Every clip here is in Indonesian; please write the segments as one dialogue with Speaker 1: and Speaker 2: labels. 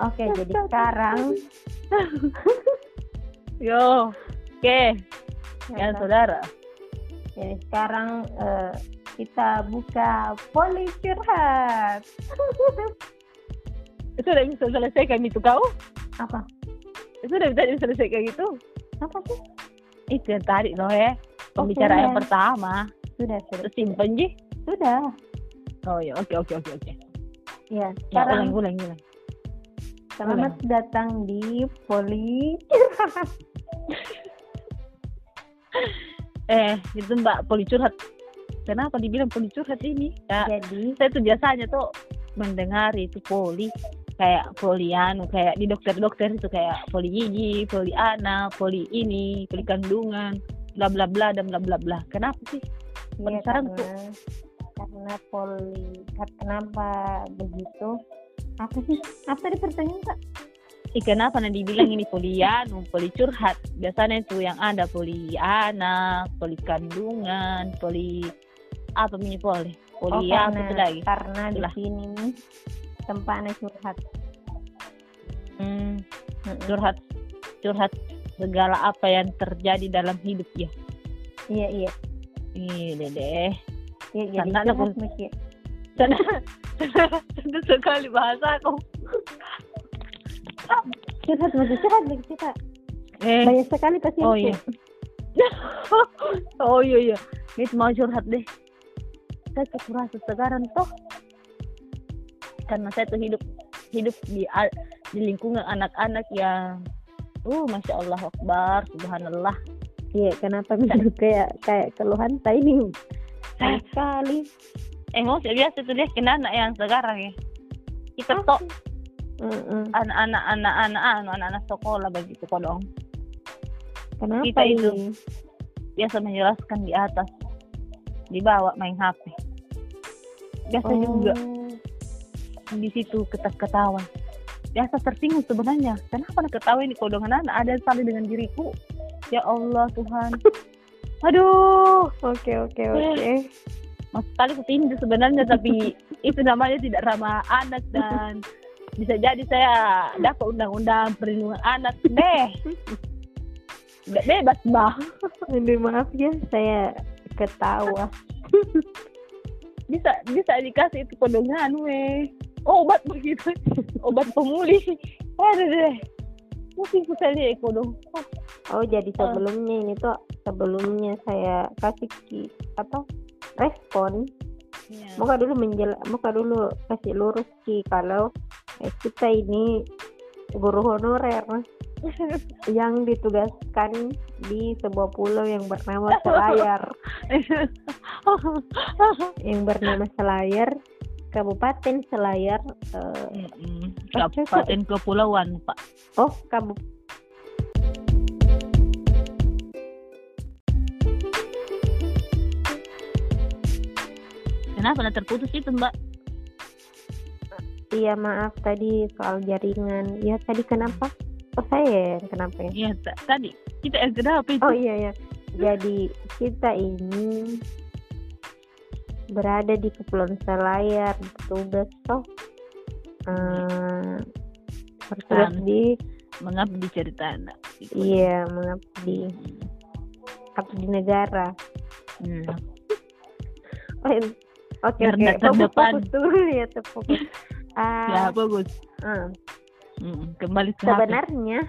Speaker 1: Oke, jadi sekarang
Speaker 2: Yo, oke. Ya, saudara.
Speaker 1: Jadi sekarang eh, kita buka poli curhat.
Speaker 2: Itu udah bisa selesaikan itu kau?
Speaker 1: Apa?
Speaker 2: Itu udah bisa diselesaikan gitu?
Speaker 1: Apa sih?
Speaker 2: Itu yang tadi loh ya. Pembicaraan yang
Speaker 1: sudah.
Speaker 2: pertama.
Speaker 1: Sudah, sudah.
Speaker 2: Terus simpen ji.
Speaker 1: Sudah.
Speaker 2: Oh ya, oke oke oke oke.
Speaker 1: Ya,
Speaker 2: Ya,
Speaker 1: sekarang
Speaker 2: ulang ulang ulang.
Speaker 1: Selamat datang di poli
Speaker 2: Eh, itu Mbak poli curhat. Kenapa dibilang poli curhat ini? Ya,
Speaker 1: Jadi,
Speaker 2: saya tuh biasanya tuh mendengar itu poli kayak poli anu kayak di dokter-dokter itu kayak poli gigi, poli anak, poli ini, poli kandungan, bla bla bla dan bla bla bla. Kenapa sih?
Speaker 1: ya, karena,
Speaker 2: tuh.
Speaker 1: karena poli, kenapa begitu? Apa sih? Apa tadi pertanyaan, Kak?
Speaker 2: Ih, kenapa nih dibilang ini poli anu, poli curhat? Biasanya itu yang ada poli anak, poli kandungan, poli apa ini poli? Poli
Speaker 1: Oh,
Speaker 2: apa itu
Speaker 1: karena,
Speaker 2: lagi?
Speaker 1: karena di sini nih tempatnya curhat.
Speaker 2: Hmm, curhat, curhat segala apa yang terjadi dalam hidup ya.
Speaker 1: Iya, iya.
Speaker 2: Ini deh.
Speaker 1: Iya, jadi
Speaker 2: Karena
Speaker 1: curhat
Speaker 2: aku-
Speaker 1: mikir.
Speaker 2: Sana, sana sekali bahasa aku.
Speaker 1: Curhat, masih curhat, Bik, kita.
Speaker 2: Eh,
Speaker 1: Banyak sekali pasti.
Speaker 2: oh iya. oh iya iya. Ini mau curhat deh. Saya merasa sekarang toh karena saya tuh hidup hidup di di lingkungan anak-anak yang uh masya Allah akbar subhanallah
Speaker 1: Iya, kenapa bisa kayak kayak keluhan tak ini? Sekali.
Speaker 2: Emosi biasa tuh dia kena anak yang sekarang ya. Kita
Speaker 1: Mm-mm.
Speaker 2: anak-anak anak-anak anu, anak-anak sekolah begitu kok dong.
Speaker 1: Kenapa
Speaker 2: Kita itu.
Speaker 1: ini?
Speaker 2: biasa menjelaskan di atas. Di bawah main HP biasa
Speaker 1: Oh.
Speaker 2: juga. Di situ ketak ketawa biasa tersinggung sebenarnya. Kenapa nak ketawa ini kau dengan anak? Ada salah dengan diriku. Ya Allah Tuhan. Aduh.
Speaker 1: Oke, oke, oke.
Speaker 2: mas sekali ketinju sebenarnya tapi itu namanya tidak ramah anak dan bisa jadi saya dapat undang-undang perlindungan anak. Deh Nggak bebas bah.
Speaker 1: Aduh, maaf ya, saya ketawa.
Speaker 2: bisa bisa dikasih itu kodongan weh. Obat begitu obat pemulih. Ada deh. Mungkin saya lihat kodong oh,
Speaker 1: Oh, jadi sebelumnya ini tuh sebelumnya saya kasih ki apa respon
Speaker 2: iya.
Speaker 1: muka dulu menjel muka dulu kasih lurus ki kalau eh, kita ini guru honorer yang ditugaskan di sebuah pulau yang bernama Selayar yang bernama Selayar Kabupaten Selayar eh,
Speaker 2: Mm-mm. Kabupaten Kepulauan Pak
Speaker 1: oh kabu
Speaker 2: kenapa? Nak terputus itu Mbak.
Speaker 1: Iya maaf. Tadi soal jaringan. Ya tadi kenapa? Oh saya kenapa ya?
Speaker 2: Iya ta- tadi. Kita yang kenapa itu?
Speaker 1: Oh iya ya jadi kita ini berada di Kepulauan Selayar bertugas toh bertugas
Speaker 2: Anu.
Speaker 1: di
Speaker 2: mengabdi cerita anak
Speaker 1: iya mengabdi abdi negara?
Speaker 2: Hmm.
Speaker 1: oh. Oke
Speaker 2: nggak
Speaker 1: fokus
Speaker 2: terdepan.
Speaker 1: fokus dulu ya terfokus
Speaker 2: ya
Speaker 1: ah
Speaker 2: bagus
Speaker 1: eh,
Speaker 2: Mm, kembali ke HP.
Speaker 1: sebenarnya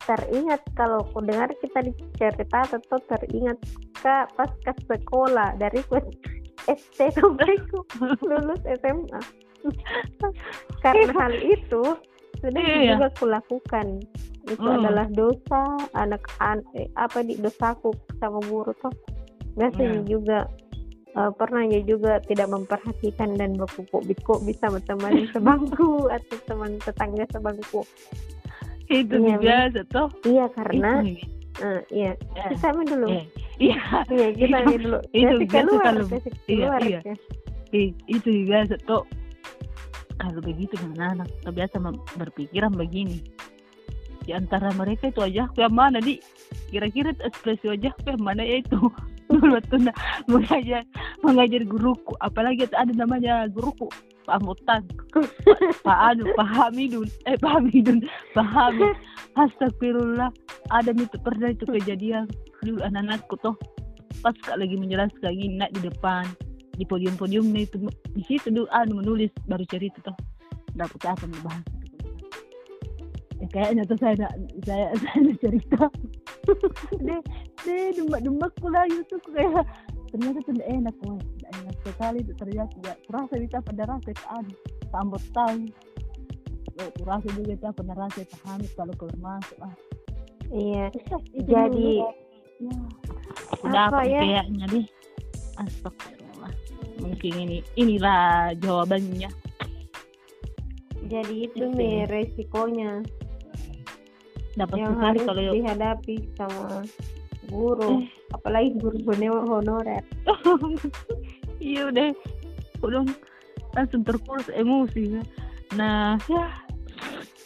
Speaker 1: teringat kalau ku dengar kita dicerita atau teringat ke pas ke sekolah dari SD sampai lulus SMA karena hal itu sudah
Speaker 2: Iya.
Speaker 1: juga kulakukan itu
Speaker 2: Hmm.
Speaker 1: adalah dosa anak an eh, apa di dosaku sama guru toh biasanya
Speaker 2: Hmm.
Speaker 1: juga eh, pernah ya juga tidak memperhatikan dan berpupuk kok bisa teman sebangku atau teman tetangga sebangku.
Speaker 2: Itu biasa toh.
Speaker 1: Iya karena
Speaker 2: itu,
Speaker 1: eh, iya.
Speaker 2: Ya.
Speaker 1: kita ambil dulu.
Speaker 2: Eh, iya.
Speaker 1: Iya kita
Speaker 2: itu-
Speaker 1: ambil dulu.
Speaker 2: itu biasa
Speaker 1: keluar
Speaker 2: kalau- iya, iya.
Speaker 1: ya.
Speaker 2: Itu biasa toh. Kalau begitu dengan anak terbiasa berpikiran begini. Di antara mereka itu wajahku yang mana di kira-kira itu ekspresi wajahku yang mana ya itu dulu waktu na- mengajar mengajar guruku. Apalagi ada namanya guruku Pak Ambotan Pak Anu Pak Hamidun. Eh Pak Hamidun. Pak Hamid. Astagfirullah. Ada itu pernah itu kejadian dulu anak-anakku toh. Pas kak lagi menjelaskan ini di depan di podium-podium nih itu di situ dulu anu menulis baru cerita toh. Dapat apa nih bahas ya kayaknya tuh saya saya saya cerita deh deh demak-demak pula Yusuf kayak ternyata tuh enak wah enak sekali tuh ternyata ya kurasa kita pada rasa kan sambut tahu. Oh, kurasa juga kita pada rasa paham kalau keluar masuk ah.
Speaker 1: Iya.
Speaker 2: Itu
Speaker 1: jadi
Speaker 2: ya.
Speaker 1: Apa
Speaker 2: apa
Speaker 1: ya?
Speaker 2: kayaknya deh astagfirullah. Mungkin ini inilah jawabannya.
Speaker 1: Jadi itu nih
Speaker 2: ya.
Speaker 1: resikonya
Speaker 2: dapat
Speaker 1: yang
Speaker 2: sekali
Speaker 1: harus
Speaker 2: kalau
Speaker 1: dihadapi sama guru apalagi guru honor- honorer.
Speaker 2: Iya udah. Udah langsung terpurus emosi. Nah ya.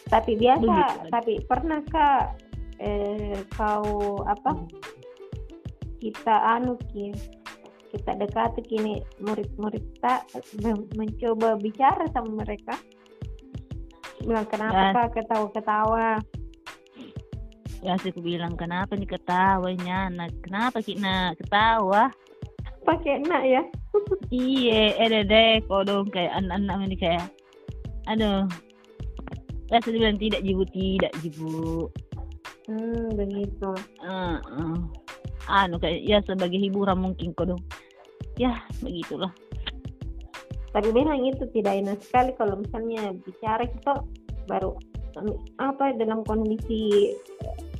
Speaker 1: Tapi biasa
Speaker 2: Begitu.
Speaker 1: tapi pernah kak eh, kau apa? Kita anu ki. Kita dekati kini murid-murid tak men- mencoba bicara sama mereka. Bilang kenapa
Speaker 2: Ya.
Speaker 1: ketawa-ketawa
Speaker 2: ya sih aku bilang kenapa nih ketawanya? Kenapa kita ketawa?
Speaker 1: Pakai nak ya?
Speaker 2: Iya, ada deh kodong kayak anak-anak ini kayak, aduh, ya saya bilang tidak jibu tidak jibu,
Speaker 1: hmm begitu.
Speaker 2: Eh, eh. anu kayak ya sebagai hiburan mungkin kodong, ya begitulah.
Speaker 1: tapi memang itu tidak enak sekali kalau misalnya bicara kita baru apa dalam kondisi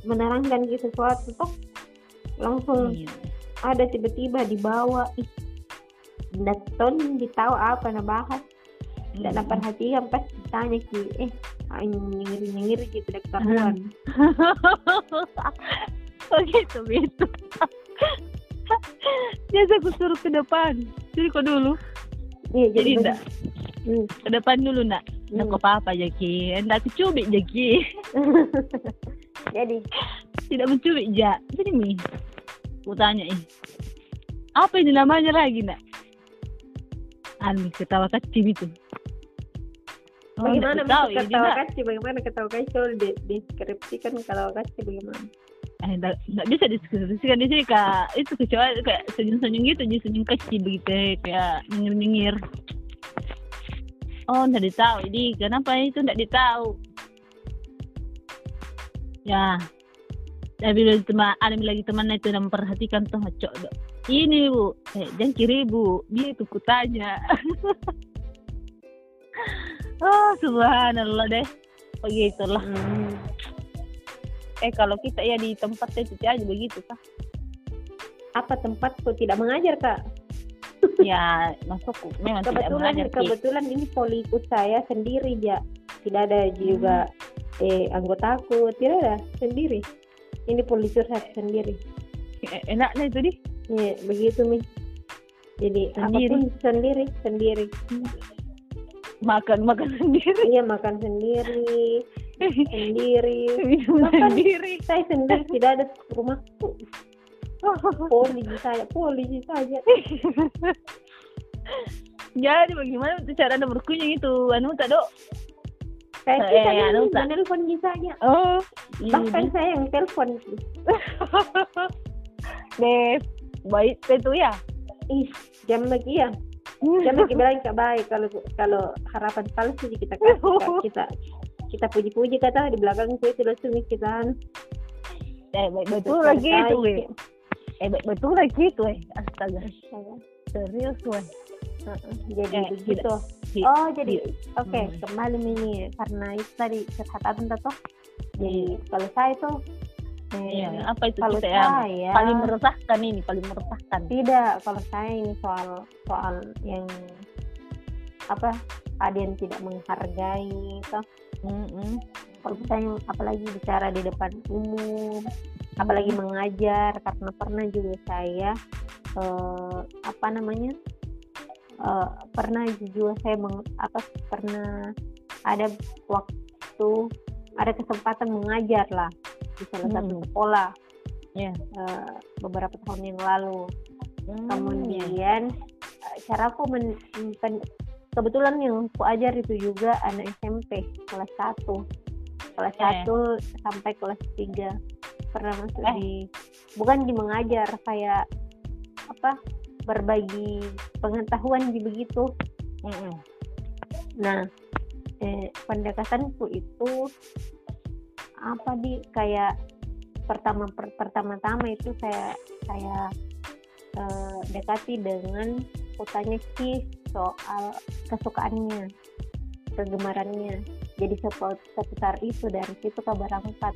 Speaker 1: menerangkan gitu sesuatu toh langsung
Speaker 2: Iya.
Speaker 1: ada tiba-tiba dibawa ih Daton ditahu apa na bahas tidak
Speaker 2: Hmm.
Speaker 1: perhatian pas ditanya ki eh nyengir nyengir gitu dek karuan
Speaker 2: Begitu begitu. Biasa aku suruh ke depan, jadi kok dulu,
Speaker 1: iya
Speaker 2: jadi
Speaker 1: jadi
Speaker 2: enggak
Speaker 1: hmm,
Speaker 2: ke depan dulu nak, nak
Speaker 1: hmm.
Speaker 2: apa apa jaki, enggak aku cubit jaki.
Speaker 1: jadi.
Speaker 2: Tidak mencubit ja. Jadi nih aku tanya ih apa ini namanya lagi nak? Ani ketawa kecil itu. Oh,
Speaker 1: bagaimana
Speaker 2: tahu ini
Speaker 1: ketawa
Speaker 2: nak.
Speaker 1: kasih bagaimana ketawa kasih kalau di, deskripsikan ketawa kasih bagaimana?
Speaker 2: Eh, nggak bisa diskusikan di sini kak. Itu kecuali kayak senyum senyum gitu jadi senyum kecil begitu kayak nyengir nyengir oh nggak ditahu ini. Kenapa itu nggak ditahu ya. Tapi bilang teman ada lagi teman itu yang memperhatikan tuh cok dok ini bu. Eh jangan kiri bu. Dia itu kutanya oh subhanallah deh. Begitulah
Speaker 1: hmm.
Speaker 2: eh kalau kita ya di tempat itu aja begitu kah
Speaker 1: apa tempatku tidak mengajar kak?
Speaker 2: Ya masuk memang tidak
Speaker 1: kebetulan
Speaker 2: mengajar Ki.
Speaker 1: kebetulan ini polikus saya sendiri ya tidak ada juga eh anggotaku tidak ada sendiri ini polikus saya sendiri
Speaker 2: Eh, enaknya itu di
Speaker 1: Iya, begitu mi. Jadi
Speaker 2: Sendiri.
Speaker 1: apa pun sendiri, sendiri.
Speaker 2: makan makan sendiri
Speaker 1: Iya makan sendiri, sendiri. Makan.
Speaker 2: sendiri
Speaker 1: Saya sendiri tidak ada rumahku. Polisi saya, polisi saja.
Speaker 2: jadi bagaimana cara anda berkunjung itu anu tak dok
Speaker 1: Kayak
Speaker 2: Eh,
Speaker 1: kita ini
Speaker 2: Kak.
Speaker 1: menelpon saja.
Speaker 2: oh
Speaker 1: Bahkan saya yang telepon.
Speaker 2: deh baik itu ya
Speaker 1: Ih, jam lagi ya. Jam lagi bilang kak baik kalau kalau harapan palsu kita kasih Kak. kita kita puji-puji kata di belakang saya sudah sumi kita
Speaker 2: eh betul lagi itu eh betul lagi itu weh astaga serius weh
Speaker 1: Heeh, jadi
Speaker 2: Eh,
Speaker 1: begitu. Oh, jadi oke,
Speaker 2: Hmm.
Speaker 1: kembali ini karena itu tadi curhatan toh. Jadi kalau saya tuh eh,
Speaker 2: Iya, apa itu
Speaker 1: kalau
Speaker 2: ya
Speaker 1: saya
Speaker 2: paling meresahkan ini paling meresahkan
Speaker 1: tidak, kalau saya ini soal soal yang apa ada yang tidak menghargai toh.
Speaker 2: Mm-mm.
Speaker 1: Kalau misalnya apalagi bicara di depan umum, apalagi mengajar karena pernah juga saya eh, apa namanya eh, pernah juga saya meng- apa pernah ada waktu ada kesempatan mengajar lah di salah satu
Speaker 2: Hmm.
Speaker 1: sekolah
Speaker 2: Iya.
Speaker 1: eh, beberapa tahun yang lalu
Speaker 2: Hmm,
Speaker 1: kemudian eh, cara aku men, pen- kebetulan yang aku ajar itu juga anak SMP kelas 1 kelas
Speaker 2: Eh.
Speaker 1: 1 sampai kelas 3 pernah masuk
Speaker 2: Eh.
Speaker 1: di bukan di mengajar kayak apa berbagi pengetahuan di begitu.
Speaker 2: Mm-mm.
Speaker 1: nah eh, pendekatanku itu apa di? Kayak pertama per, pertama-tama itu saya saya eh, dekati dengan kutanya Ki soal kesukaannya kegemarannya. Jadi sepu- seputar itu dari situ ke berangkat.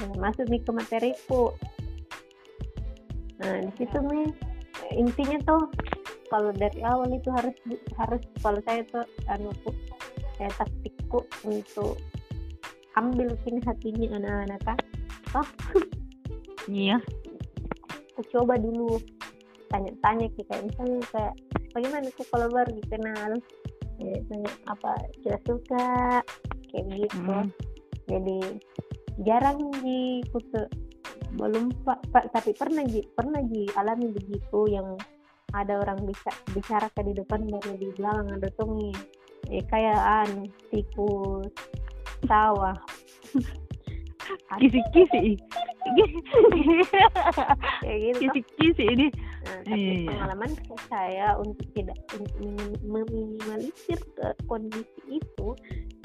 Speaker 1: Nah, masuk nih ke materiku nah di situ nih intinya tuh kalau dari awal itu harus harus kalau saya tuh anu saya taktikku untuk ambil kini hatinya anak-anak kan oh
Speaker 2: Iya.
Speaker 1: aku coba dulu tanya-tanya kayak misalnya kayak bagaimana tuh kalau baru dikenal? Ya, tanya apa kita suka? Kayak gitu.
Speaker 2: Mm.
Speaker 1: jadi jarang di kutu belum pak pak tapi pernah ji pernah ji alami begitu yang ada orang bisa bicara ke di depan baru di belakang ada tungi eh, kayak anu tikus sawah
Speaker 2: Kisi-kisi.
Speaker 1: gitu.
Speaker 2: Kisi-kisi ini.
Speaker 1: Nah, tapi
Speaker 2: Iya.
Speaker 1: pengalaman saya untuk tidak untuk minim- meminimalisir ke kondisi itu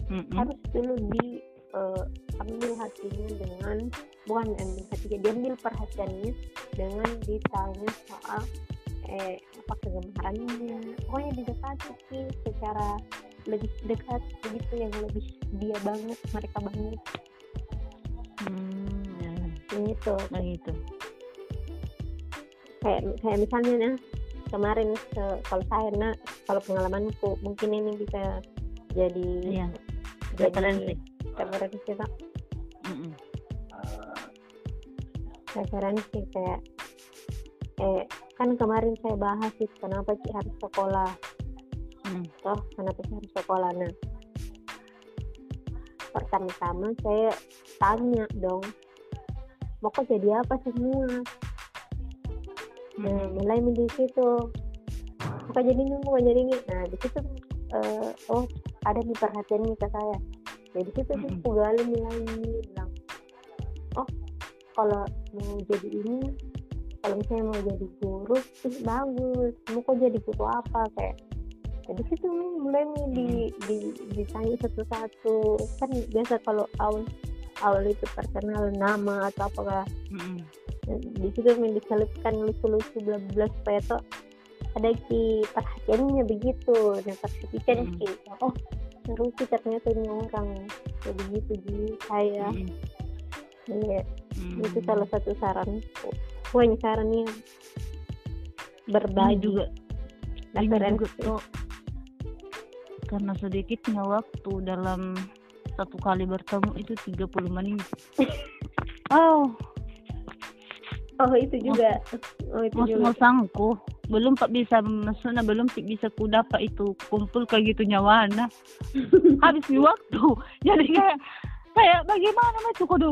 Speaker 1: harus dulu di eh, ambil hatinya dengan bukan ambil hatinya diambil perhatiannya dengan ditanya soal eh apa kegemarannya pokoknya didekati sih secara lebih dekat begitu yang lebih dia banget mereka banget
Speaker 2: Hmm, ya.
Speaker 1: gitu
Speaker 2: Begitu.
Speaker 1: kayak kayak misalnya nah kemarin ke- kalau saya nah kalau pengalamanku mungkin ini bisa jadi
Speaker 2: Iya.
Speaker 1: jadi
Speaker 2: Referensi.
Speaker 1: Referensi Pak.
Speaker 2: Mm-mm.
Speaker 1: referensi kayak eh kan kemarin saya bahas itu kenapa sih harus sekolah
Speaker 2: Mm.
Speaker 1: toh kenapa sih harus sekolah nah pertama-tama saya tanya dong mau kok jadi apa semua nah
Speaker 2: Mm-mm.
Speaker 1: mulai di situ apa jadi ini mau jadi ini nah di situ eh, oh ada nih perhatian nih ke saya jadi situ tuh aku gali mulai bilang oh kalau mau jadi ini kalau misalnya mau jadi guru ih bagus. Mau kok jadi guru apa? Kayak jadi situ mulai nih di, di ditanya satu-satu. Kan biasa kalau awal awal itu perkenalan nama atau apakah
Speaker 2: Mm-mm.
Speaker 1: di situ diselipkan lucu-lucu bla bla supaya tuh ada ki perhatiannya begitu. Nah perhatikan
Speaker 2: Hmm.
Speaker 1: ki. Oh seru sih ternyata ini orang jadi gitu jadi saya
Speaker 2: Mm-mm.
Speaker 1: iya
Speaker 2: Mm.
Speaker 1: itu salah satu saranku pokoknya sarannya
Speaker 2: Ini
Speaker 1: berbagi.
Speaker 2: juga ini juga
Speaker 1: referensi
Speaker 2: tuh karena sedikitnya waktu dalam satu kali bertemu itu 30 menit. Oh,
Speaker 1: oh itu juga. Oh itu
Speaker 2: mas
Speaker 1: juga.
Speaker 2: masangku belum pak bisa maksudnya belum bisa ku dapat itu kumpul kayak gitu nyawana habis di waktu. Jadi kayak kayak bagaimana mas kudu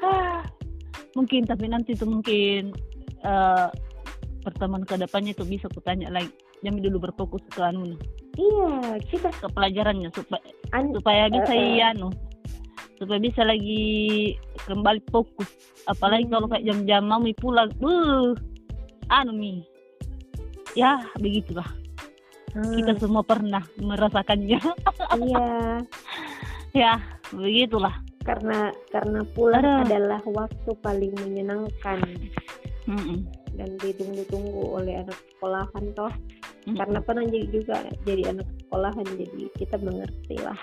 Speaker 2: Ah, mungkin tapi nanti tuh mungkin eh pertemuan ke depannya tuh bisa ku tanya lagi. Jangan dulu berfokus ke anu
Speaker 1: iya kita
Speaker 2: ke pelajarannya supaya
Speaker 1: an
Speaker 2: supaya bisa
Speaker 1: eh.
Speaker 2: iya anu. Supaya bisa lagi kembali fokus. Apalagi
Speaker 1: Hmm.
Speaker 2: kalau kayak jam-jam mau pulang uh anu mi ya begitulah.
Speaker 1: Ah,
Speaker 2: kita semua pernah merasakannya.
Speaker 1: Iya.
Speaker 2: Ya begitulah.
Speaker 1: Karena karena pulang
Speaker 2: Aduh.
Speaker 1: adalah waktu paling menyenangkan.
Speaker 2: Mm-mm.
Speaker 1: dan ditunggu-tunggu oleh anak sekolahan toh.
Speaker 2: Mm-mm.
Speaker 1: karena pernah jadi juga jadi anak sekolahan jadi kita mengerti lah.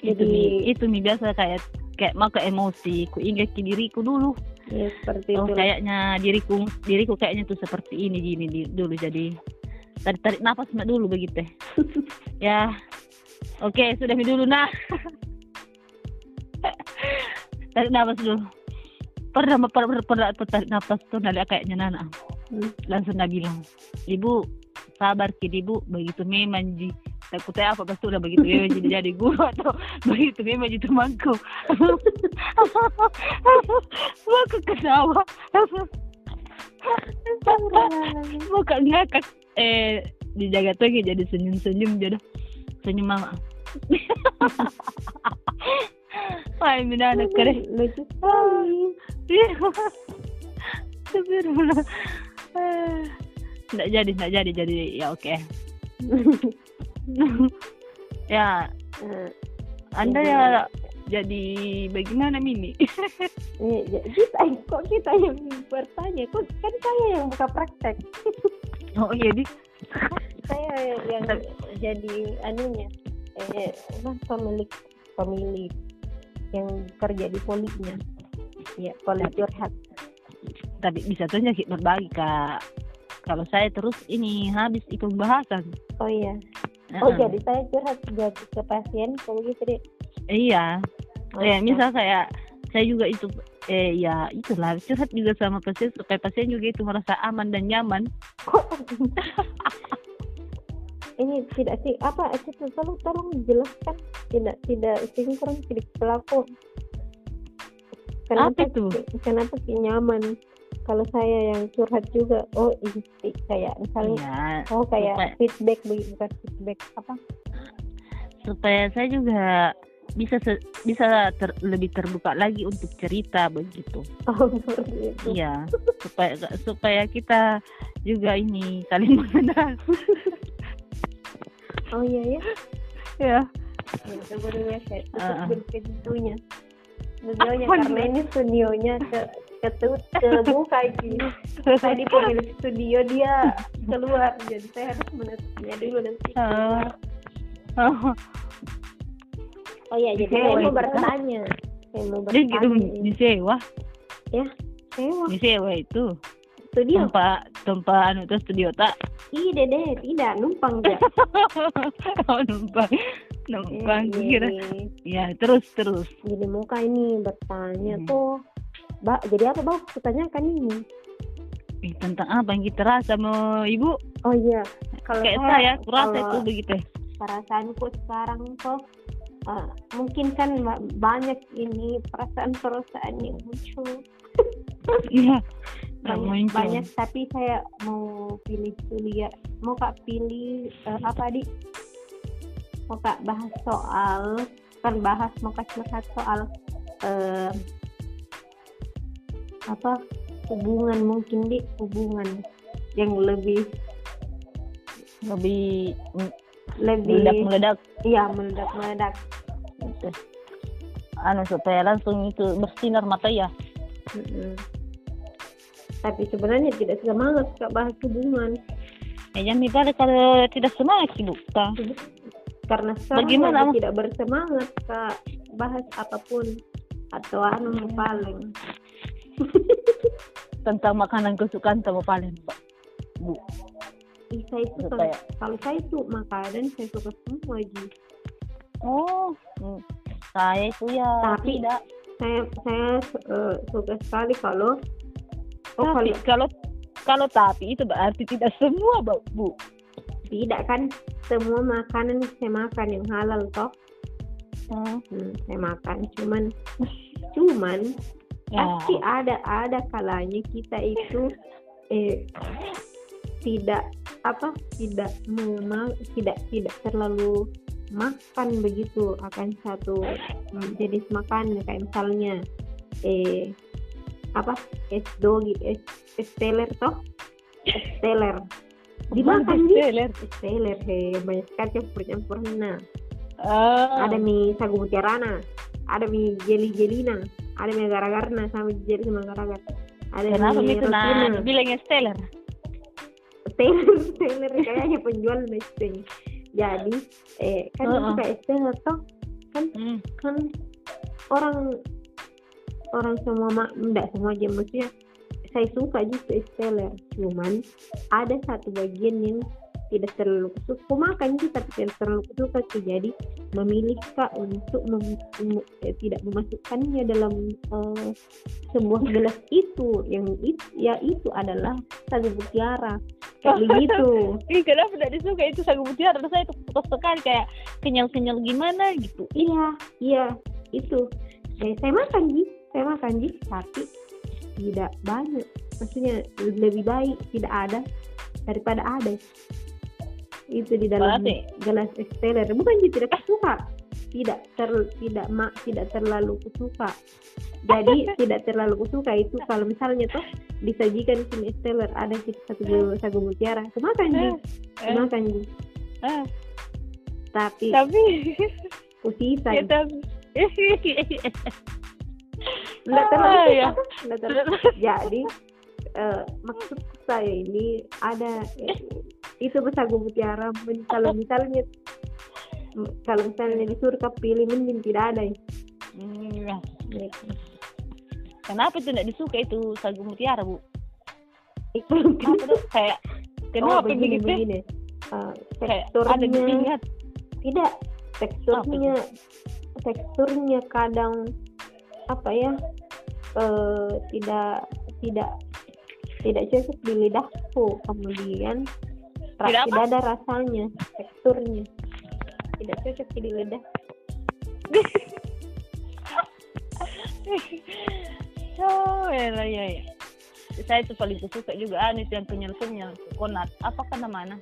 Speaker 2: Itu
Speaker 1: jadi-
Speaker 2: itu mi biasa kayak kayak maka emosi ku ingat ke diriku dulu
Speaker 1: ya seperti
Speaker 2: oh
Speaker 1: itu
Speaker 2: kayaknya diriku diriku kayaknya tuh seperti ini gini di, dulu jadi tarik tarik nafas dulu begitu. Ya oke sudah mi dulu nah tarik nafas dulu. Pernah pernah pernah, pernah tarik nafas tuh nada kayaknya nana
Speaker 1: Hmm.
Speaker 2: langsung dia bilang ibu sabar kid ibu. Begitu memang ji takutnya apa pasti udah begitu memang jadi jadi guru atau begitu memang jadi temanku aku ketawa muka ngakak eh dijaga tuh jadi senyum-senyum jadi senyum mama. Wah, ini anak keren.
Speaker 1: lucu sekali
Speaker 2: Iya. Astagfirullah. Eh, jadi, nggak jadi, jadi ya oke. ya,
Speaker 1: Eh,
Speaker 2: Anda
Speaker 1: Jadi-
Speaker 2: ya jadi bagaimana Mini?
Speaker 1: eh, ya, kita kok kita yang bertanya kok kan saya yang buka praktek
Speaker 2: oh iya, di.
Speaker 1: saya yang jadi anunya eh pemilik pemilik yang kerja di polinya ya poli curhat
Speaker 2: Tapi bisa saja kita berbagi, Kak. Kalau saya terus ini habis ikut bahasan.
Speaker 1: oh iya oh jadi saya curhat jadi ke pasien kalau gitu deh
Speaker 2: Iya.
Speaker 1: Oh,
Speaker 2: Ya, misal kayak saya juga itu eh ya itulah curhat juga sama pasien supaya pasien juga itu merasa aman dan nyaman.
Speaker 1: ini tidak sih apa itu tolong tolong jelaskan. Tidak tidak sinkron tidak pelaku kenapa
Speaker 2: Apa itu?
Speaker 1: kenapa sih nyaman kalau saya yang curhat juga oh ini sih, kayak misalnya
Speaker 2: Iya.
Speaker 1: oh kayak
Speaker 2: supaya-
Speaker 1: feedback begitu bukan feedback apa
Speaker 2: supaya saya juga bisa se- bisa ter- lebih terbuka lagi untuk cerita begitu.
Speaker 1: oh seperti itu
Speaker 2: Iya, supaya supaya kita juga ini saling mengenal.
Speaker 1: oh iya ya
Speaker 2: ya.
Speaker 1: ya sebenarnya saya tutup pintunya studionya karena ini studionya ke ketut kebuka gitu tadi pemilik studio dia keluar. Jadi saya harus menutupnya dulu nanti.
Speaker 2: Ah. Oh,
Speaker 1: oh iya jadi saya mau bertanya. Saya mau
Speaker 2: gitu
Speaker 1: bertanya.
Speaker 2: disewa,
Speaker 1: sewa
Speaker 2: disewa. Itu.
Speaker 1: Studio.
Speaker 2: Tempat tempat anu tuh studio tak.
Speaker 1: ih dede tidak. Numpang ya
Speaker 2: oh numpang, numpang kira.
Speaker 1: jadi,
Speaker 2: Ya terus terus.
Speaker 1: jadi muka ini bertanya
Speaker 2: Hmm.
Speaker 1: tuh Mbak, jadi apa bang? Kutanyakan ini.
Speaker 2: Eh, tentang apa yang kita rasa mau ibu?
Speaker 1: Oh iya, kalau
Speaker 2: Kayak
Speaker 1: saya,
Speaker 2: saya, aku rasa
Speaker 1: kalau
Speaker 2: itu begitu.
Speaker 1: perasaanku sekarang tuh eh, mungkin kan ba- banyak ini perasaan-perasaan yang muncul
Speaker 2: Iya.
Speaker 1: banyak, banyak tapi saya mau pilih kuliah mau kak pilih eh, apa di mau kak bahas soal kan bahas mau kak curhat soal eh, apa hubungan mungkin di hubungan yang lebih
Speaker 2: lebih mm,
Speaker 1: lebih
Speaker 2: meledak meledak
Speaker 1: iya meledak meledak
Speaker 2: gitu. anu supaya langsung itu bersinar mata ya.
Speaker 1: Mm-mm. tapi sebenarnya tidak semangat kak bahas hubungan.
Speaker 2: Eh jangan dibalik kalau tidak semangat sih bu Kak.
Speaker 1: karena sekarang
Speaker 2: Bagaimana,
Speaker 1: tidak bersemangat kak bahas apa pun atau anu paling
Speaker 2: tentang makanan kesukaan kamu paling Pak. bu.
Speaker 1: Ih, saya itu kalau,
Speaker 2: supaya
Speaker 1: kalau saya itu makanan saya suka semua Ji.
Speaker 2: oh mm, saya itu ya
Speaker 1: Tapi-
Speaker 2: tidak.
Speaker 1: saya saya eh, suka sekali kalau oh
Speaker 2: tapi
Speaker 1: kalau
Speaker 2: kalau kalau tapi itu berarti tidak semua Bu.
Speaker 1: tidak kan? Semua makanan saya makan yang halal toh.
Speaker 2: Hmm,
Speaker 1: hmm, saya makan cuman cuman
Speaker 2: ya
Speaker 1: pasti ada ada kalanya kita itu eh tidak apa tidak memang tidak tidak terlalu makan begitu akan satu jenis makanan. Kayak misalnya eh apa es dogi es es teler toh? Es teler. Dimakan di
Speaker 2: Bestseller.
Speaker 1: es teler he banyak sekali campur-campuran nah
Speaker 2: Ah.
Speaker 1: ada mie sagu mutiarana ada mie jeli jelina ada mie agar-agarna sama jeli sama agar-agar ada
Speaker 2: Kenapa
Speaker 1: mie
Speaker 2: itu nah bilangnya Stellar?
Speaker 1: Taylor Taylor kayaknya penjual nesting jadi eh kan
Speaker 2: Heeh.
Speaker 1: suka es Taylor toh
Speaker 2: Hmm.
Speaker 1: kan orang orang semua mak enggak semua aja maksudnya saya suka es Taylor cuman ada satu bagian yang tidak terlalu suka makan sih tapi tidak terlalu suka sih. Jadi memilih kak untuk mem- eh, tidak memasukkannya dalam eh, sebuah gelas itu. Yang itu ya itu adalah sagu mutiara. Kayak begitu.
Speaker 2: Ih, kenapa tidak disuka? Itu sagu mutiara? Rasanya itu putus sekali kayak kenyal-kenyal gimana gitu.
Speaker 1: iya iya. Itu. Eh, saya makan ji saya makan ji tapi tidak banyak. Maksudnya lebih baik tidak ada. Daripada ada itu di dalam
Speaker 2: Berarti
Speaker 1: gelas esteller bukan dia tidak suka. Tidak ter tidak mak tidak terlalu kusuka jadi tidak terlalu kusuka itu kalau misalnya tuh disajikan tim esteller ada kita satu sagu mutiara. Kemakan ji
Speaker 2: eh,
Speaker 1: kemakan ji
Speaker 2: eh,
Speaker 1: tapi
Speaker 2: tapi
Speaker 1: kusisa
Speaker 2: ya, tapi
Speaker 1: nggak
Speaker 2: Ah,
Speaker 1: terlalu
Speaker 2: ya.
Speaker 1: Nggak terlalu jadi eh, maksud saya ini ada eh, itu sagu mutiara men- kalau misalnya kalau misalnya disuruh ke pilih mending tidak ada ya.
Speaker 2: Hmm, ya. Kenapa tidak disuka itu sagu mutiara bu? Kenapa tuh kayak
Speaker 1: oh
Speaker 2: kenapa
Speaker 1: begini
Speaker 2: begitu?
Speaker 1: begini
Speaker 2: Kayak ada
Speaker 1: teksturnya
Speaker 2: dilihat.
Speaker 1: tidak teksturnya teksturnya kadang apa ya eh, tidak tidak tidak cocok di lidahku kemudian
Speaker 2: Tidak apa?
Speaker 1: tidak ada rasanya teksturnya tidak cocok di lidah
Speaker 2: oh ya ya ya. Saya itu paling suka juga anu itu yang kenyal-kenyal coconut. Apa kan namanya?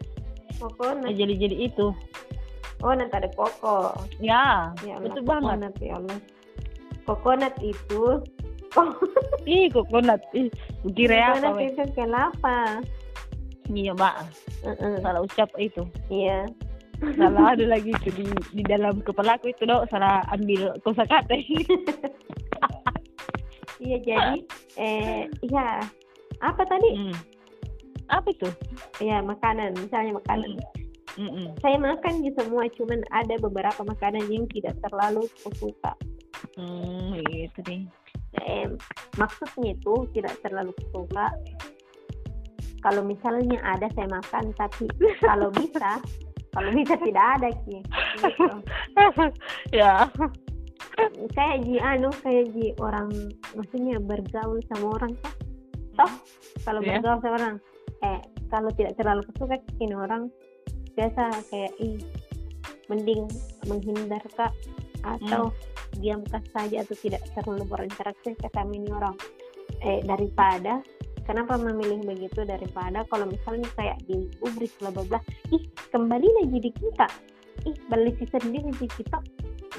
Speaker 1: kokonat
Speaker 2: Yang jadi-jadi itu.
Speaker 1: oh nanti ada koko
Speaker 2: Ya,
Speaker 1: ya
Speaker 2: betul banget.
Speaker 1: kokonat ya Allah kokonat itu
Speaker 2: Ih, coconut. Ih, kira ya
Speaker 1: kokonat itu kelapa
Speaker 2: Iya, Mbak.
Speaker 1: Heeh,
Speaker 2: Salah ucap itu.
Speaker 1: iya
Speaker 2: Salah ada lagi itu di, di dalam kepala aku itu dok salah ambil kosakata.
Speaker 1: iya jadi eh ya apa tadi
Speaker 2: hmm. Apa itu?
Speaker 1: ya makanan misalnya makanan
Speaker 2: Mm. Mm-mm.
Speaker 1: saya makan di semua cuman ada beberapa makanan yang tidak terlalu kusuka
Speaker 2: Hmm, gitu nih.
Speaker 1: eh, maksudnya itu tidak terlalu kusuka kalau misalnya ada saya makan tapi kalau bisa kalau bisa tidak ada ki gitu.
Speaker 2: ya.
Speaker 1: kayak ji anu kayak ji orang maksudnya bergaul sama orang toh toh kalau
Speaker 2: Iya.
Speaker 1: bergaul sama orang eh kalau tidak terlalu kesuka ini orang biasa kayak ih mending menghindar kak atau diamkan saja atau tidak terlalu berinteraksi ke kami ini orang eh daripada kenapa memilih begitu daripada kalau misalnya kayak di ubris bla bla bla ih kembali lagi di kita. Ih balik sendiri di kita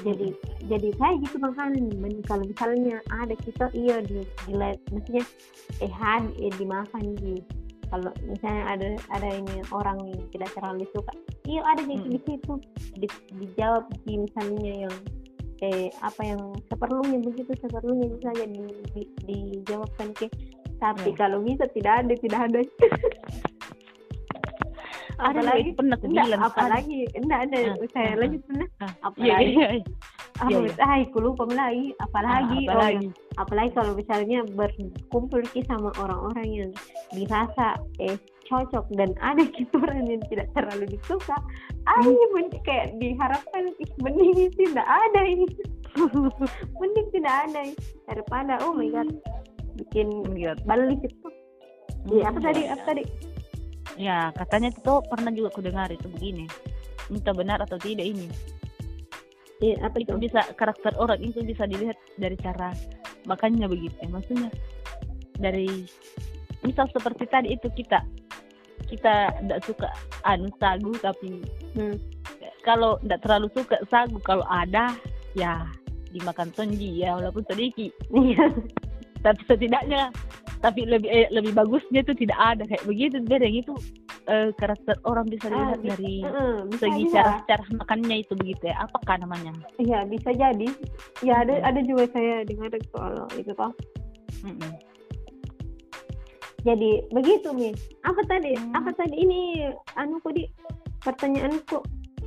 Speaker 1: jadi jadi saya gitu makanan Men- kalau misalnya ada kita iya di, di maksudnya eh had eh dimakan di kalau misalnya ada ada ini orang yang tidak terlalu suka iya ada di,
Speaker 2: Mm.
Speaker 1: di situ. Di, dijawab di misalnya yang eh apa yang seperlunya begitu seperlunya itu saja di, di, dijawabkan ke tapi
Speaker 2: Ya.
Speaker 1: kalau bisa tidak ada tidak ada.
Speaker 2: Ada
Speaker 1: apalagi?
Speaker 2: lagi pernah aku bilang.
Speaker 1: apalagi? Enggak ada.
Speaker 2: Ah,
Speaker 1: saya
Speaker 2: ah,
Speaker 1: lagi pernah
Speaker 2: Ah, Iya,
Speaker 1: apalagi?
Speaker 2: iya, iya.
Speaker 1: ah,
Speaker 2: iya.
Speaker 1: ay, aku lupa lagi apalagi
Speaker 2: Ah,
Speaker 1: oh,
Speaker 2: apalagi.
Speaker 1: apalagi kalau misalnya berkumpul ki sama orang-orang yang dirasa eh cocok dan ada gitu orang yang tidak terlalu disuka. Ay men- kayak diharapkan ih mending tidak ada ini. Mending tidak ada ini. daripada oh my god bikin
Speaker 2: Iya.
Speaker 1: balik itu Iya, apa
Speaker 2: Hmm,
Speaker 1: tadi apa tadi
Speaker 2: Ya, katanya itu pernah juga aku dengar itu begini. Entah benar atau tidak ini.
Speaker 1: Iya, apa
Speaker 2: Itu
Speaker 1: itu
Speaker 2: bisa karakter orang itu bisa dilihat dari cara makannya begitu. Maksudnya dari misal seperti tadi itu kita kita tidak suka anu sagu tapi
Speaker 1: Hmm.
Speaker 2: kalau tidak terlalu suka sagu kalau ada ya dimakan tonji ya walaupun sedikit
Speaker 1: iya
Speaker 2: tapi setidaknya tapi lebih eh, lebih bagusnya itu tidak ada kayak begitu beda itu eh, karakter orang bisa
Speaker 1: Ah,
Speaker 2: dilihat
Speaker 1: bisa.
Speaker 2: dari
Speaker 1: Heeh, bisa
Speaker 2: segi cara cara makannya itu begitu ya apakah namanya
Speaker 1: Iya bisa jadi. Ya ada
Speaker 2: Hmm.
Speaker 1: ada juga saya dengar soal itu toh.
Speaker 2: Mm-mm.
Speaker 1: Jadi begitu nih. Apa tadi?
Speaker 2: Hmm.
Speaker 1: Apa tadi ini anu di pertanyaanku.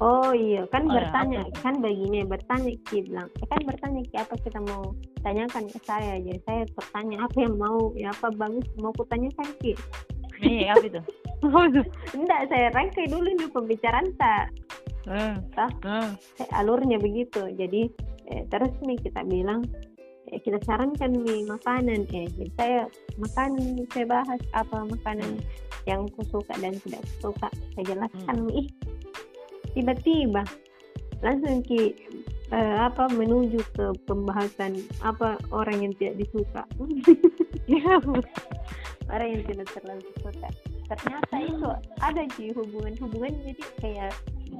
Speaker 1: Oh iya. Kan
Speaker 2: Oh, ya,
Speaker 1: bertanya.
Speaker 2: itu?
Speaker 1: kan begini bertanya Ki bilang. Eh, kan bertanya Ki apa kita mau tanyakan ke saya jadi saya bertanya apa yang mau? Ya apa bagus mau kutanyakan Ki?
Speaker 2: Nih, apa itu?
Speaker 1: enggak saya rangkai dulu nih pembicaraan tak
Speaker 2: Hmm, hmm,
Speaker 1: Eh, alurnya begitu. Jadi eh, terus nih kita bilang eh, kita sarankan nih makanan eh jadi saya makanan saya bahas apa makanan yang ku suka dan tidak suka. Saya jelaskan ih tiba-tiba langsung ki eh, apa menuju ke pembahasan apa orang yang tidak disuka. Orang yang tidak terlalu suka. Ternyata itu ada sih hubungan-hubungan jadi kayak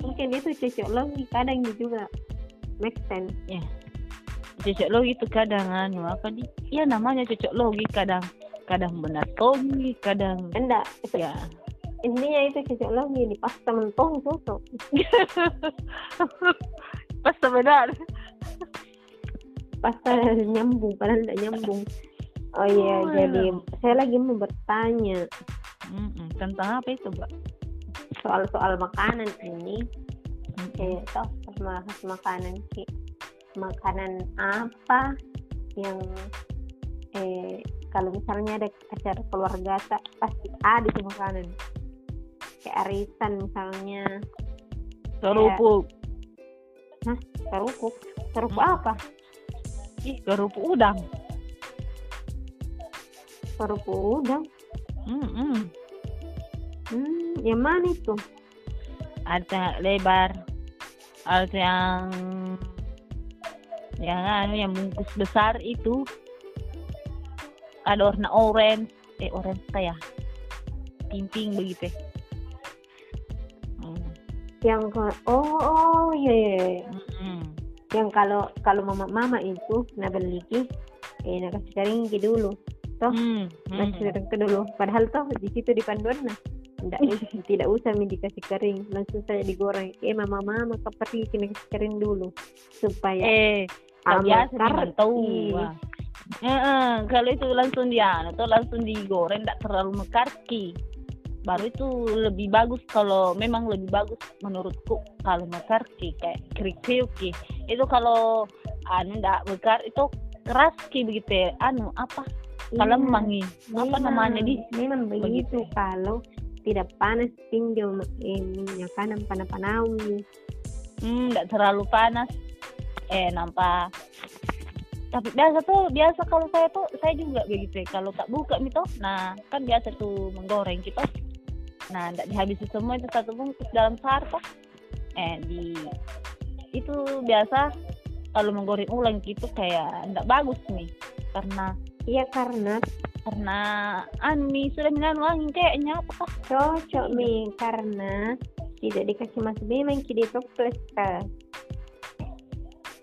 Speaker 1: mungkin itu cocok logi kadang juga make sense.
Speaker 2: Cocok logi itu kadang anu apa di ya namanya cocok logi kadang. Kadang benar logi kadang
Speaker 1: enggak.
Speaker 2: Ya
Speaker 1: intinya itu cocok logi nih pas temen tong cocok.
Speaker 2: Pas benar
Speaker 1: pas nyambung padahal tidak nyambung. Oh iya
Speaker 2: Oh,
Speaker 1: jadi
Speaker 2: iya.
Speaker 1: saya lagi mau bertanya.
Speaker 2: Mm-mm. tentang apa itu mbak?
Speaker 1: Soal-soal makanan ini. Kayak toh pas bahas makanan ki makanan apa yang eh kalau misalnya ada acara keluarga tak pasti ada tuh makanan kayak arisan misalnya.
Speaker 2: Kerupuk
Speaker 1: kerupuk kerupuk
Speaker 2: Hmm.
Speaker 1: apa?
Speaker 2: Ih kerupuk udang.
Speaker 1: Kerupuk udang?
Speaker 2: Mm-mm.
Speaker 1: hmm yang mana itu?
Speaker 2: Ada lebar ada yang yang anu yang bungkus besar itu. Ada warna orange. Eh orange kayak pimping begitu Hmm.
Speaker 1: Yang ke- oh oh iya iya, iya.
Speaker 2: Mm-mm.
Speaker 1: yang kalau kalau mama mama itu nak beli ki eh nak kasih kering ki dulu toh.
Speaker 2: Mm,
Speaker 1: kasih ke dulu. Padahal toh di situ di panduan nah tidak tidak usah mi dikasih kering langsung saja digoreng. Eh mama mama pergi kena kasih kering dulu. Supaya
Speaker 2: eh biasa tahu. Wah. Eh, eh, kalau itu langsung dia atau langsung digoreng tidak terlalu mekarki baru itu lebih bagus kalau memang lebih bagus menurutku kalau mekarki kayak krik ki. Itu kalau anu ndak bekar itu keras ki begitu ya. anu apa? Kalau
Speaker 1: Iya,
Speaker 2: mangi apa
Speaker 1: memang-
Speaker 2: namanya di?
Speaker 1: Memang begitu. Kalau tidak panas eh, minyak kanan panah panawi
Speaker 2: hmm ndak terlalu panas. Eh nampak. Tapi biasa tuh biasa kalau saya tuh saya juga begitu ya. kalau tak buka itu nah kan biasa tuh menggoreng gitu nah ndak dihabisi semua itu satu bungkus dalam toh eh di itu biasa kalau menggoreng ulang gitu kayak ndak bagus nih. Karena
Speaker 1: iya karena
Speaker 2: karena nih sudah mengandung angin kayaknya. Apakah
Speaker 1: cocok mi karena tidak dikasih masuk memang ki di toples kah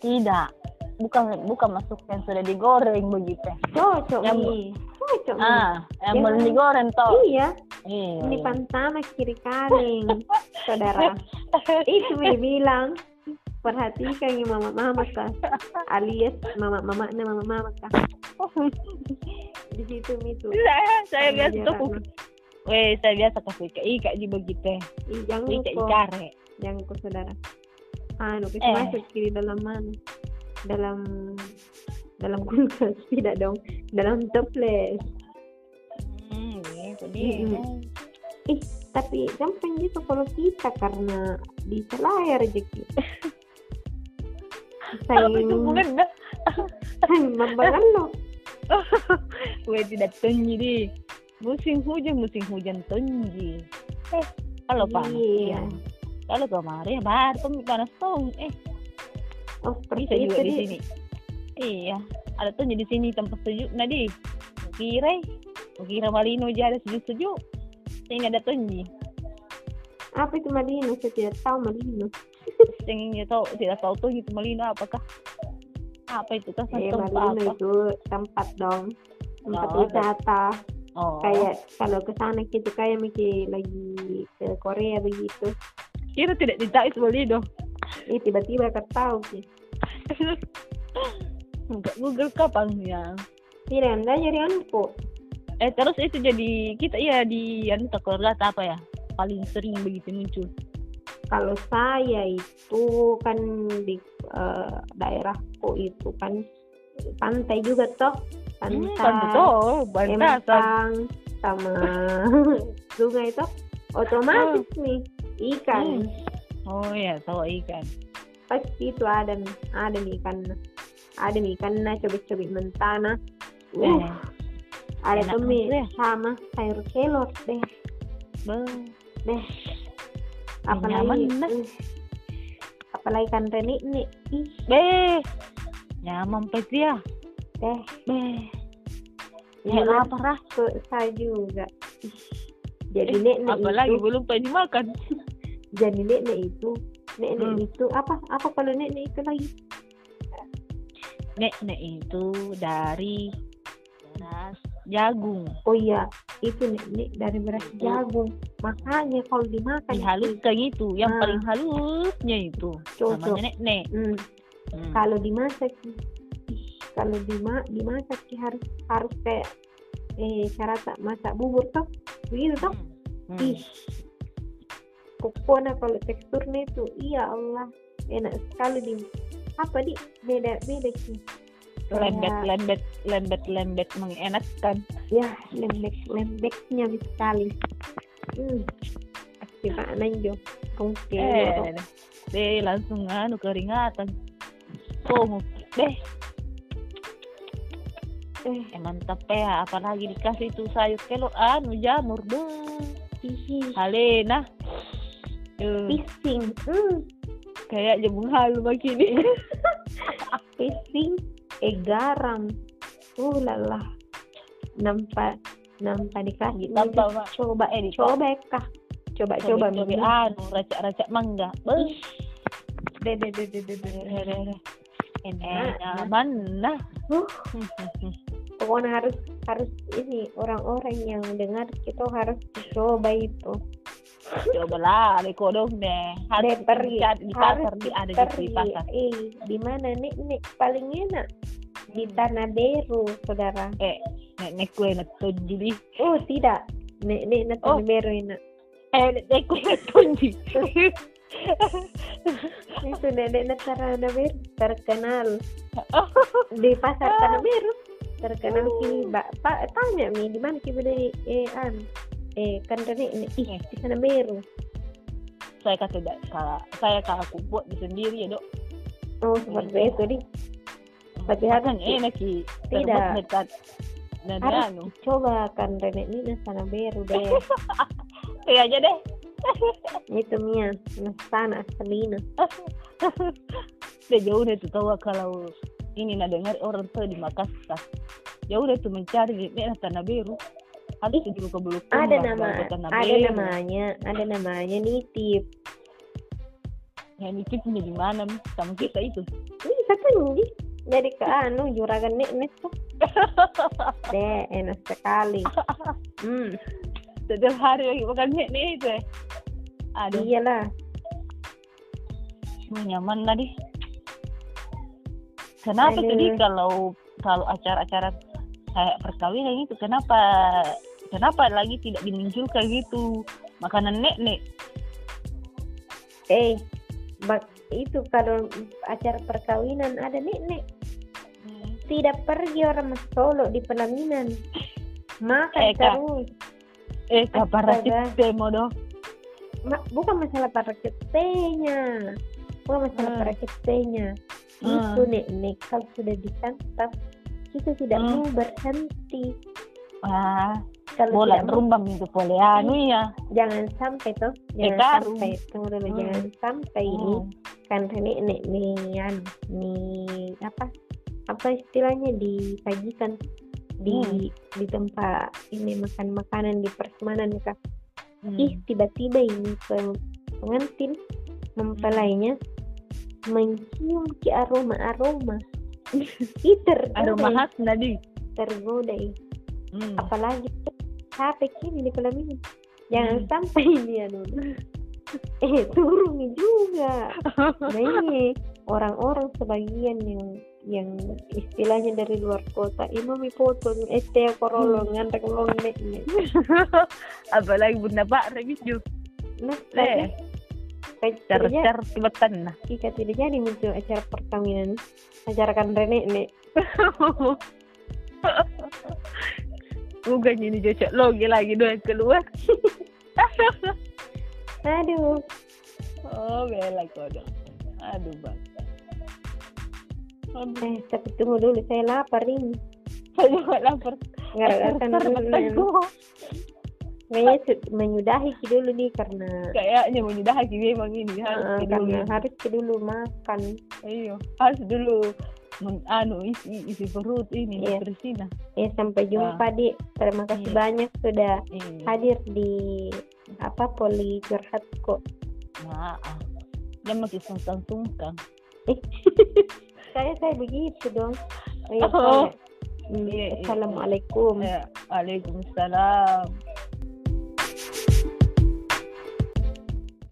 Speaker 2: tidak. Bukan bukan masuk yang sudah digoreng begitu.
Speaker 1: Cocok
Speaker 2: Yang-
Speaker 1: mi cocok
Speaker 2: ah Yang- belum digoreng toh.
Speaker 1: Iya
Speaker 2: iya.
Speaker 1: Ini
Speaker 2: iya.
Speaker 1: pantama kiri kanan saudara. Itu mi bilang perhatikan ya mama mama kah alias mama mama mama mama kah di situ mi tuh
Speaker 2: saya saya biasa tuh. Weh saya biasa kasih ke ika di begitu
Speaker 1: jangan
Speaker 2: ika ikare
Speaker 1: jangan kok saudara. Anu kita
Speaker 2: Eh.
Speaker 1: masuk kiri dalam mana? Dalam dalam kulkas. Tidak dong. Dalam toples
Speaker 2: hmm gitu dia
Speaker 1: Mm-mm. ih tapi gampang gitu kalau kita karena di selayar rezeki.
Speaker 2: Apa itu bukan dah
Speaker 1: lo
Speaker 2: weh tidak tinggi di. Musim hujan musim hujan tinggi eh kalau panas
Speaker 1: Iya.
Speaker 2: kalau kemarin baru tuh panas tuh eh.
Speaker 1: Oh
Speaker 2: bisa juga di sini. Iya ada tuh di sini tempat sejuk. Nah di kira kira malino aja ada sejuk sejuk sini ada tinggi
Speaker 1: apa itu Malino? Saya tidak tahu Malino.
Speaker 2: Yang ingin tahu tidak tahu tuh itu malino apakah? Apa itu? Kan
Speaker 1: eh Malino
Speaker 2: apa?
Speaker 1: itu tempat dong. Tempat
Speaker 2: Oh,
Speaker 1: wisata.
Speaker 2: Oh.
Speaker 1: Kayak kalau ke sana gitu kayak Miki lagi ke Korea begitu.
Speaker 2: Kira tidak ditahu itu malino.
Speaker 1: Eh tiba-tiba ketahu sih.
Speaker 2: Enggak Google kapan ya?
Speaker 1: Tidak anda jadi
Speaker 2: eh terus itu jadi kita ya di anu keluarga atau apa ya? Paling sering begitu muncul.
Speaker 1: Kalau saya itu kan di eh, daerahku itu kan pantai juga toh.
Speaker 2: Hmm,
Speaker 1: pantai
Speaker 2: betul bantasan
Speaker 1: empang sama sungai itu otomatis nih ikan.
Speaker 2: Oh ya tahu ikan.
Speaker 1: Pasti itu ada nih ada nih ikan. Ada nih ikan nah cobek-cobek mentana uh,
Speaker 2: eh,
Speaker 1: ada tuh
Speaker 2: ya.
Speaker 1: sama sayur kelor deh
Speaker 2: be,
Speaker 1: deh
Speaker 2: nyaman,
Speaker 1: apalagi
Speaker 2: dah.
Speaker 1: uh, apalagi ikan reni nih ih.
Speaker 2: Be nyaman pet ya?
Speaker 1: Deh Iya,
Speaker 2: ya lapar ah
Speaker 1: ke saya juga. Jadi
Speaker 2: Eh,
Speaker 1: nenek
Speaker 2: apalagi
Speaker 1: itu
Speaker 2: belum tadi makan.
Speaker 1: Jadi nenek itu nenek
Speaker 2: Hmm.
Speaker 1: itu apa apa kalau nenek itu lagi?
Speaker 2: Nenek itu dari beras jagung
Speaker 1: oh iya itu nenek dari beras
Speaker 2: Hmm.
Speaker 1: jagung makanya kalau dimakan
Speaker 2: dihaluskan itu yang
Speaker 1: Ah.
Speaker 2: paling halusnya itu
Speaker 1: Cocok.
Speaker 2: namanya nenek
Speaker 1: hmm,
Speaker 2: Hmm.
Speaker 1: kalau dimasak ih, kalau dima dimasak sih harus harus kayak eh cara tak masak bubur toh begitu toh
Speaker 2: Hmm.
Speaker 1: ih pokoknya kalau teksturnya itu iya Allah enak sekali di apa di beda beda sih
Speaker 2: lembek
Speaker 1: Kayak-
Speaker 2: lembek lembek lembek mengenakkan
Speaker 1: ya lembek lembeknya sekali. Hmm. Pak Nanjo oke
Speaker 2: eh deh langsung anu keringatan. Oh deh
Speaker 1: eh.
Speaker 2: Eh. Mantap ya apalagi dikasih itu sayur kelor anu jamur deh Halena
Speaker 1: pising hmm.
Speaker 2: Kayak jembung halu begini.
Speaker 1: Pising eh garam. Uh lalah nampak nampak dikasih
Speaker 2: mak
Speaker 1: coba
Speaker 2: eh
Speaker 1: coba. kah? Coba coba
Speaker 2: coba anu racak-racak mangga. Beuh.
Speaker 1: Deh deh deh deh deh enak
Speaker 2: enak mana
Speaker 1: Uh, pokoknya harus harus ini orang-orang yang dengar kita harus coba itu
Speaker 2: coba lah di kodong deh.
Speaker 1: Pergi.
Speaker 2: dicari di pasar di ada di, pasar
Speaker 1: eh di mana nek? Nek paling enak. Di tanah beru saudara.
Speaker 2: Eh nek nek kue nek tunji.
Speaker 1: Oh tidak. Nek nek nek
Speaker 2: Oh.
Speaker 1: tanah beru enak.
Speaker 2: Eh nek nek kue nek tunji.
Speaker 1: Itu nek nek tanah beru terkenal. Di pasar tanah beru terkenal
Speaker 2: Oh.
Speaker 1: ki mbak pak tanya mi di mana ki beli eh an eh kan nek nek ih di tanah beru
Speaker 2: saya kata tidak kalau saya kalau aku buat di sendiri ya dok.
Speaker 1: Oh seperti itu di Tapi harus
Speaker 2: kan enak ki
Speaker 1: Tidak.
Speaker 2: dan
Speaker 1: Harus.
Speaker 2: anu.
Speaker 1: coba kan Renek ini sana beru deh.
Speaker 2: Iya aja deh.
Speaker 1: Itu Mia sana Selina.
Speaker 2: Udah jauh deh tuh tahu kalau ini nah dengar orang tuh di Makassar? Jauh deh tuh mencari di tanah biru harus
Speaker 1: Ih,
Speaker 2: dulu ke Bulukumba
Speaker 1: ada nama ada namanya ada namanya nitip.
Speaker 2: Yang itu punya di mana sama kita itu.
Speaker 1: Ini katanya dari ke anu juragan nek tuh. Deh enak sekali. Hmm.
Speaker 2: Setiap hari lagi makan nih nih itu ya aduh.
Speaker 1: Iyalah.
Speaker 2: Mau nyaman lah deh kenapa
Speaker 1: Aduh.
Speaker 2: tadi kalau kalau acara-acara kayak perkawinan itu kenapa kenapa lagi tidak dimunculkan gitu? Makanan nek nek
Speaker 1: eh bak itu kalau acara perkawinan ada nek nek tidak pergi orang Solo di pelaminan makan
Speaker 2: Eh,
Speaker 1: terus.
Speaker 2: Eh demo dong
Speaker 1: Ma- bukan masalah para ketenya bukan masalah
Speaker 2: Hmm.
Speaker 1: para ketenya
Speaker 2: Hmm.
Speaker 1: itu nek nek kalau sudah disantap kita tidak
Speaker 2: Hmm.
Speaker 1: mau berhenti.
Speaker 2: Ah
Speaker 1: kalau
Speaker 2: bola rumbang itu boleh anu ya
Speaker 1: jangan sampai toh jangan
Speaker 2: karu.
Speaker 1: sampai tunggu dulu
Speaker 2: Hmm.
Speaker 1: jangan sampai ini
Speaker 2: Hmm.
Speaker 1: kan nek nek nih anu, nih apa apa istilahnya disajikan di
Speaker 2: Hmm.
Speaker 1: di tempat ini makan makanan di persemanan kah
Speaker 2: Hmm.
Speaker 1: ih tiba-tiba ini pe- pengantin mempelainya mencium ki aroma aroma ih tergoda
Speaker 2: aroma khas nadi
Speaker 1: tergoda
Speaker 2: hmm.
Speaker 1: apalagi di pelaminan jangan
Speaker 2: Hmm.
Speaker 1: sampai dia dulu eh turun juga. Nah ini orang-orang sebagian yang yang istilahnya dari luar kota. Ini mi foto este korolo ngantek long nek nek
Speaker 2: apalagi bunda pak rebis juga.
Speaker 1: Nah
Speaker 2: eh car tibatan nah.
Speaker 1: Jika tidak jadi muncul acara perkawinan acara kan Rene nek
Speaker 2: bukan ini cocok logi lagi dua keluar
Speaker 1: aduh.
Speaker 2: Oh bela kodok aduh bang. Aduh
Speaker 1: eh tapi tunggu dulu saya lapar ini
Speaker 2: saya juga lapar.
Speaker 1: Nggak akan kayaknya menyudahi dulu nih karena
Speaker 2: kayaknya menyudah memang ini. Harus
Speaker 1: eh,
Speaker 2: dulu.
Speaker 1: harus dulu makan.
Speaker 2: Iya, harus dulu men- anu isi isi perut ini
Speaker 1: Iya.
Speaker 2: Kristina
Speaker 1: Ya sampai jumpa di. Terima kasih
Speaker 2: Iya.
Speaker 1: banyak sudah
Speaker 2: Iya.
Speaker 1: hadir di apa poli curhat kok.
Speaker 2: Nah, ah. dia masih sungkan-sungkan.
Speaker 1: Kayak saya begitu dong. Oh, iya,
Speaker 2: Oh.
Speaker 1: saya- Hmm,
Speaker 2: Iya, iya.
Speaker 1: Assalamualaikum.
Speaker 2: Ya, Waalaikumsalam.